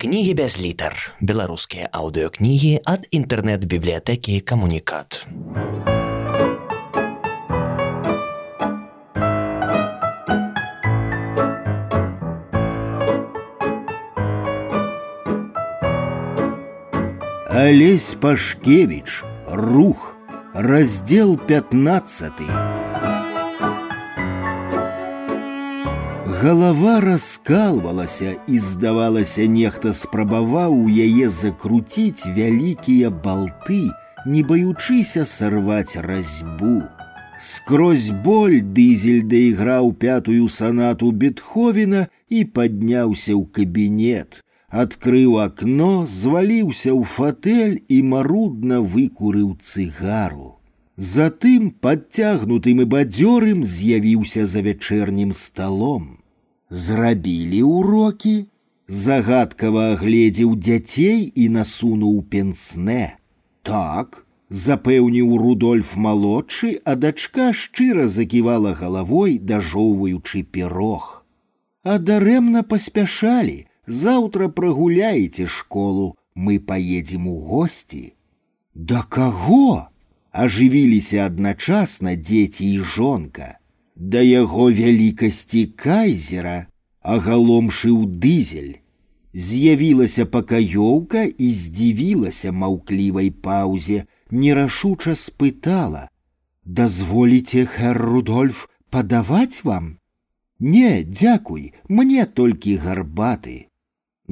Кнігі без літар. Беларускія аўдыёкнігі ад інтэрнэт-бібліятэкі камунікат. Олесь Пашкевич, Рух, раздел 15. Голова раскалвалася і здавалася, нехта спрабаваў у яе закруціць вялікія балты, не баючыся сарваць разьбу. Скрозь боль дызель даіграў пятую санату Бетховена і падняўся ў кабінет адкрыў акно, зваліўся ў фатэль і марудна выкурыў цыгару. Затым падцягнутым і бадзёрым з'явіўся за вячэрнім сталом. Зрабілі ўрокі, загадкава агледзеў дзяцей і насунуў пенсне. Так, запэўніў Рудольф малодшы, а дачка шчыра заківала галавой, дажоўваючы пірог. А дарэмна паспяшалі, Завтра прогуляете школу, мы поедем у гости. Да кого? Ажывіліся адначасна дзеці і жонка. Да яго вялікасці кайзера, агаломшы ў дызель. З'явілася пакаёўка і здзівілася маўклівай паўзе, нерашуча спытала: « Дазволіце, хэр Рудольф, падаваць вам? Не, дзякуй, мне толькі гарбаты.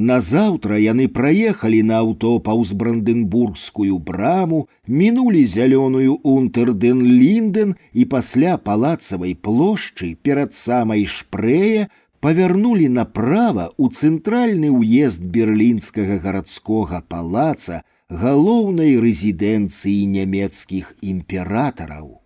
Назаўтра яны праехалі на аўто паўз бранденбургскую браму, мінулі зялёную унтерден-лінден і пасля палацавай плошчы перад самай шпрэя павярнулі направа ў цэнтральны ўезд берлінскага гарадскога палаца галоўнай рэзідэнцыі нямецкіх імператараў.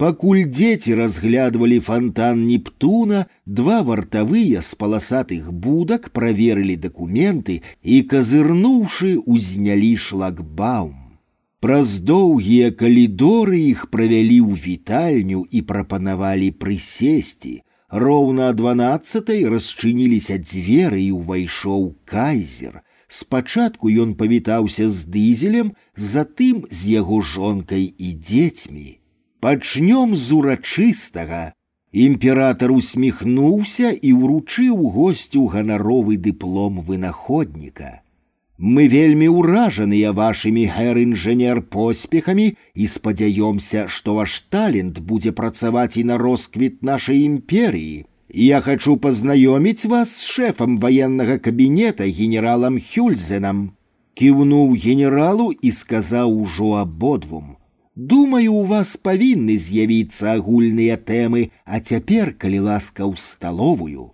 Пакуль дзеці разглядвалі фонтан Нептуна, два вартавыя з паласатых будак праверылі дакументы і, казырнуўшы, узнялі шлагбаум. Праз доўгія калідоры іх правялі ў вітальню і прапанавалі прысесці. Роўна о дванаццатай расчыніліся дзверы і ўвайшоў кайзер. Спачатку ён павітаўся з дызелем, затым з яго жонкай і дзецьмі. Пачнём з урачыстага. Імператор усміхнуўся і ўручыў госцю ганаровы дыплом вынаходніка. Мы вельмі ўражаныя вашымі гэр-інжынер поспехамі і спадзяёмся, што ваш талент будзе працаваць і на росквіт нашай імперіі. Я хочу пазнаёміць вас з шэфам ваеннага кабінета генералам Хюльзенам. Кіўнуў генералу і сказаў ужо абодвум: Думаю, у вас павінны з'явіцца агульныя тэмы, а цяпер, калі ласка ў сталовую.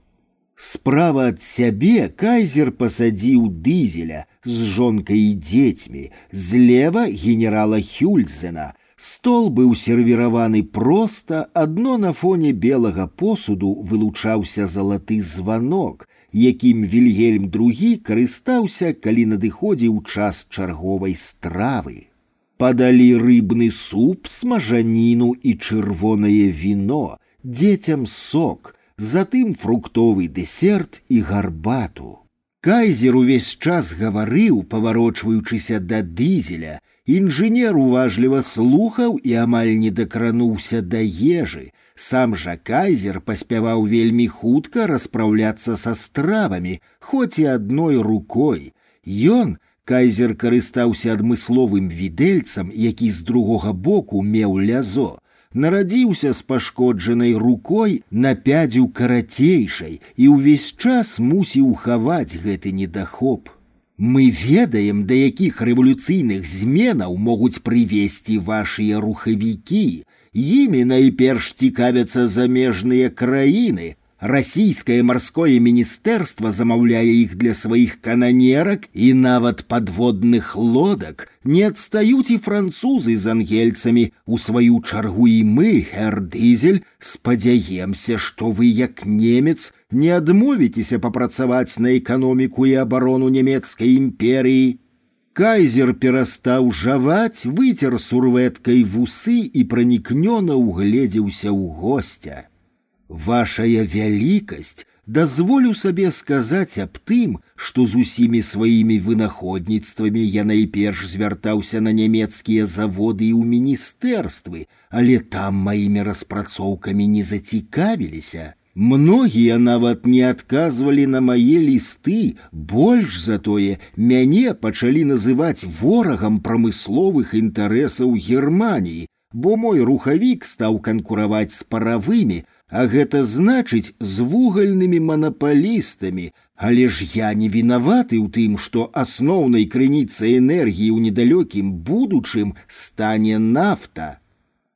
Справа ад сябе кайзер пасадзіў дызеля з жонкай і дзецьмі, злева генерала Хюльзена. Стол быў сервіраваны проста, адно на фоне белага посуду вылучаўся залаты званок, якім Вільгельм II карыстаўся, калі надыходзіў час чарговай стравы подали рыбный суп, смажаніну і чырвонае вино, дзецям сок, затым фруктовый десерт і гарбату. Кайзер увесь час гаварыў, паварочваючыся да дызеля, інжынер уважліва слухаў і амаль не дакрануўся да ежы. Сам жа кайзер паспяваў вельмі хутка распраўляцца са стравамі, хоць і адной рукой. Ён, Кайзер карыстаўся адмысловым відэльцам, які з другога боку меў лязо, нарадзіўся з пашкоджанай рукой на пядзю карацейшай і ўвесь час мусіў хаваць гэты недахоп. Мы ведаем, да якіх рэвалюцыйных зменаў могуць прывесці вашыя рухавікі. Імі найперш цікавяцца замежныя краіны, Российское морское министерство замаўляе іх для сваіх кананерак і нават подводных лодак, не адстаюць і французы з ангельцамі, у сваю чаргу і мы, хэр дызель, спадзяемся, што вы як немец не адмовіцеся папрацаваць на эканоміку і абарону нямецкай імперіі. Кайзер перастаў жаваць, выцер сурветкай вусы і пранікнёна ўгледзеўся ў гостя. Вашая вялікасць, дазволю сабе сказаць аб тым, што з усімі сваімі вынаходніцтвамі я найперш звяртаўся на нямецкія заводы і ў міністэрствы, але там маімі распрацоўкамі не зацікавіліся. Многія нават не адказвалі на мае лісты, больш затое мяне пачалі называць ворагам прамысловых інтарэсаў Геррманіі, бо мой рухавік стаў канкураваць з паравымі, а гэта значыць з вугальнымі манапалістамі, але ж я не вінаваты ў тым, што асноўнай крыніцай энергіі ў недалёкім будучым стане нафта.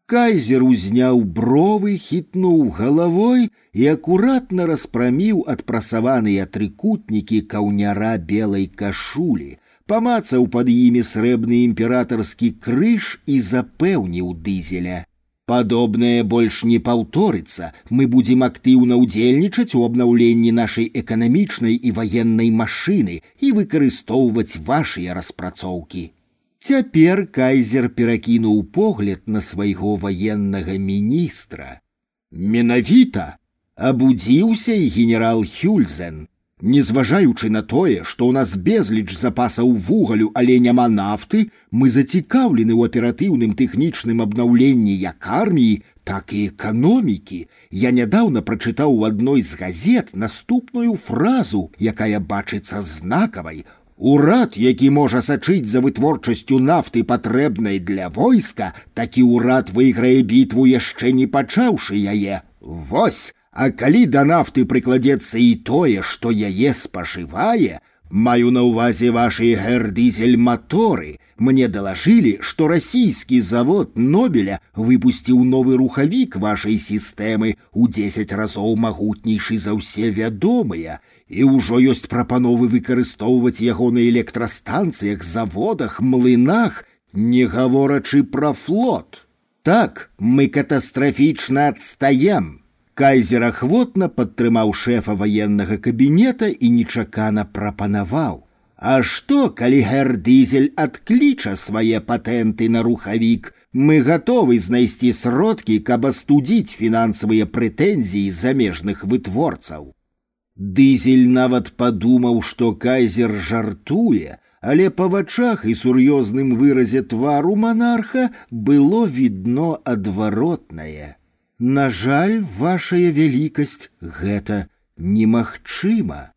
Кайзер узняў бровы, хітнуў галавой і акуратна распраміў адпрасаваныя трыкутнікі каўняра белай кашулі, памацаў пад імі срэбны імператарскі крыж і запэўніў дызеля. Падобнае больш не паўторыцца, мы будзем актыўна ўдзельнічаць у абнаўленні нашай эканамічнай і ваеннай машыны і выкарыстоўваць вашыя распрацоўкі. Цяпер кайзер перакінуў погляд на свайго ваеннага міністра. Менавіта абудзіўся і генерал Хюльзен, Незважаючы на тое, што ў нас безліч запасаў вугалю, але няма нафты, мы зацікаўлены ў аператыўным тэхнічным абнаўленні як арміі, так і эканомікі. Я нядаўна прачытаў у адной з газет наступную фразу, якая бачыцца знакавай. Урад, які можа сачыць за вытворчасцю нафты патрэбнай для войска, такі ўрад выйграе бітву яшчэ не пачаўшы яе. Вось а калі да нафты прыкладзецца і тое, што яе спажывае, маю на ўвазе вашы гэрдызель маторы, мне далажылі, што расійскі завод Нобеля выпусціў новы рухавік вашай сістэмы ў 10 разоў магутнейшы за ўсе вядомыя, і ўжо ёсць прапановы выкарыстоўваць яго на электрастанцыях, заводах, млынах, не гаворачы пра флот. Так мы катастрафічна адстаем. Кайзер ахвотна падтрымаў шэфа ваеннага кабінета і нечакана прапанаваў. А што, калі гэрдызель адкліча свае патэнты на рухавік, мы гатовы знайсці сродкі, каб астудзіць фінансавыя прэтэнзіі замежных вытворцаў. Дызель нават падумаў, што кайзер жартуе, але па вачах і сур'ёзным выразе твару манарха было відно адваротнае. На жаль, вашая вялікасць гэта немагчыма.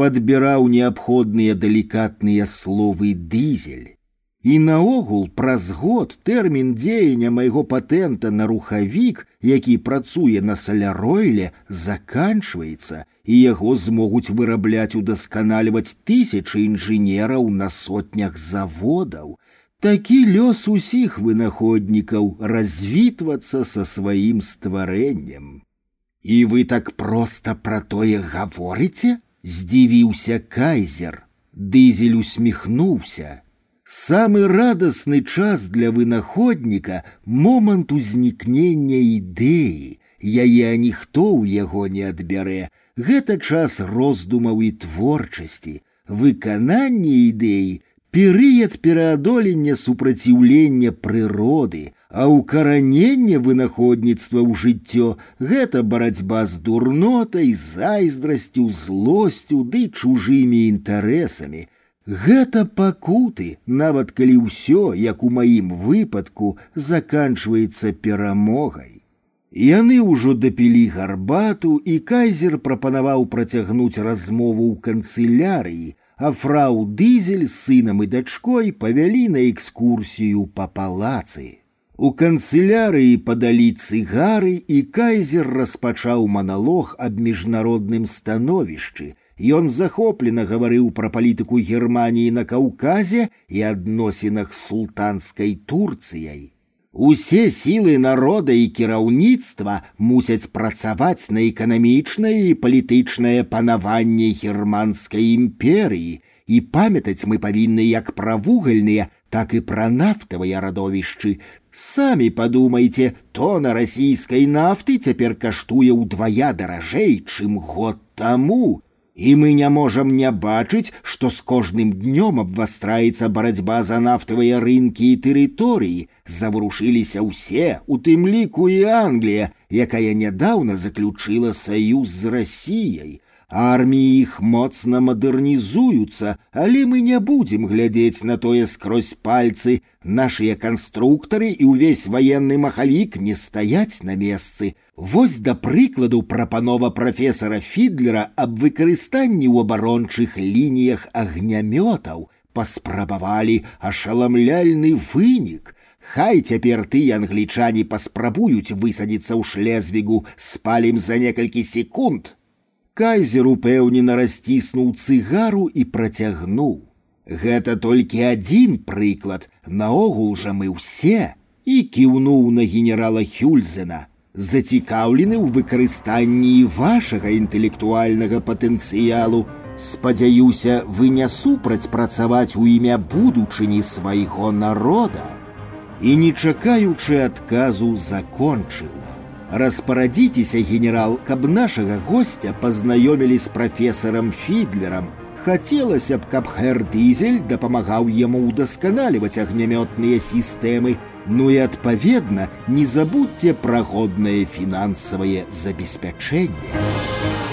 Падбіраў неабходныя далікатныя словы дызель. І наогул праз год тэрмін дзеяння майго патэнта на рухавік, які працуе на саляройле, заканчваецца, і яго змогуць вырабляць удасканальваць тысячы інжынераў на сотнях заводаў, Такі лёс усіх вынаходнікаў развітвацца са сваім стварэннем. І вы так проста пра тое гаворыце, здзівіўся кайзер. Дызель усміхнуўся. Самы радасны час для вынаходніка момант узнікнення ідэі, яе ніхто ў яго не адбярэ. Гэта час роздумаў і творчасці, выкананне ідэі перыяд пераадолення супраціўлення прыроды, а ўкараненне вынаходніцтва ў жыццё гэта барацьба з дурнотай, зайздрасцю, злосцю ды чужымі інтарэсамі. Гэта пакуты, нават калі ўсё, як у маім выпадку, заканчваецца перамогай. Яны ўжо дапілі гарбату, і кайзер прапанаваў працягнуць размову ў канцылярыі, а фрау Дызель з сынам і дачкой павялі на экскурсію па палацы. У канцылярыі падалі цыгары і кайзер распачаў маналог аб міжнародным становішчы. Ён захоплена гаварыў пра палітыку Геррманіі на Каўказе і адносінах з султанскай Турцыяй. Усе сілы народа і кіраўніцтва мусяць працаваць на эканамічнае і палітычнае панаванне германскай імперыі, і памятаць мы павінны як пра вугальныя, так і пра нафтавыя радовішчы. Самі падумайце, тона расійскай нафты цяпер каштуе ўдвая даражэй, чым год таму і мы не можам не бачыць, што з кожным днём абвастраецца барацьба за нафтавыя рынкі і тэрыторыі, заварушыліся ўсе, у тым ліку і Англія, якая нядаўна заключыла саюз з Расіяй, Арміі іх моцна мадэрнізуюцца, але мы не будзем глядзець на тое скрозь пальцы. Нашыя канструктары і ўвесь ваенны махавік не стаяць на месцы. Вось да прыкладу прапанова прафесара Фідлера аб выкарыстанні ў абарончых лініях агнямётаў паспрабавалі ашаламляльны вынік. Хай цяпер ты англічане паспрабуюць высадзіцца ў шлезвігу, спалім за некалькі секунд, Кайзер упэўнена расціснуў цыгару і працягнуў. Гэта толькі адзін прыклад, наогул жа мы ўсе і кіўнуў на генерала Хюльзена, зацікаўлены ў выкарыстанні вашага інтэлектуальнага патэнцыялу. Спадзяюся, вы не супраць працаваць у імя будучыні свайго народа. І не чакаючы адказу закончыў. Распарадзіцеся, генерал, каб нашага гостя пазнаёмілі з прафесарам Фідлерам. Хацелася б, каб хэр дызель дапамагаў яму ўдасканаліваць агнямётныя сістэмы, ну і адпаведна, не забудьце пра годнае фінансавае забеспячэнне.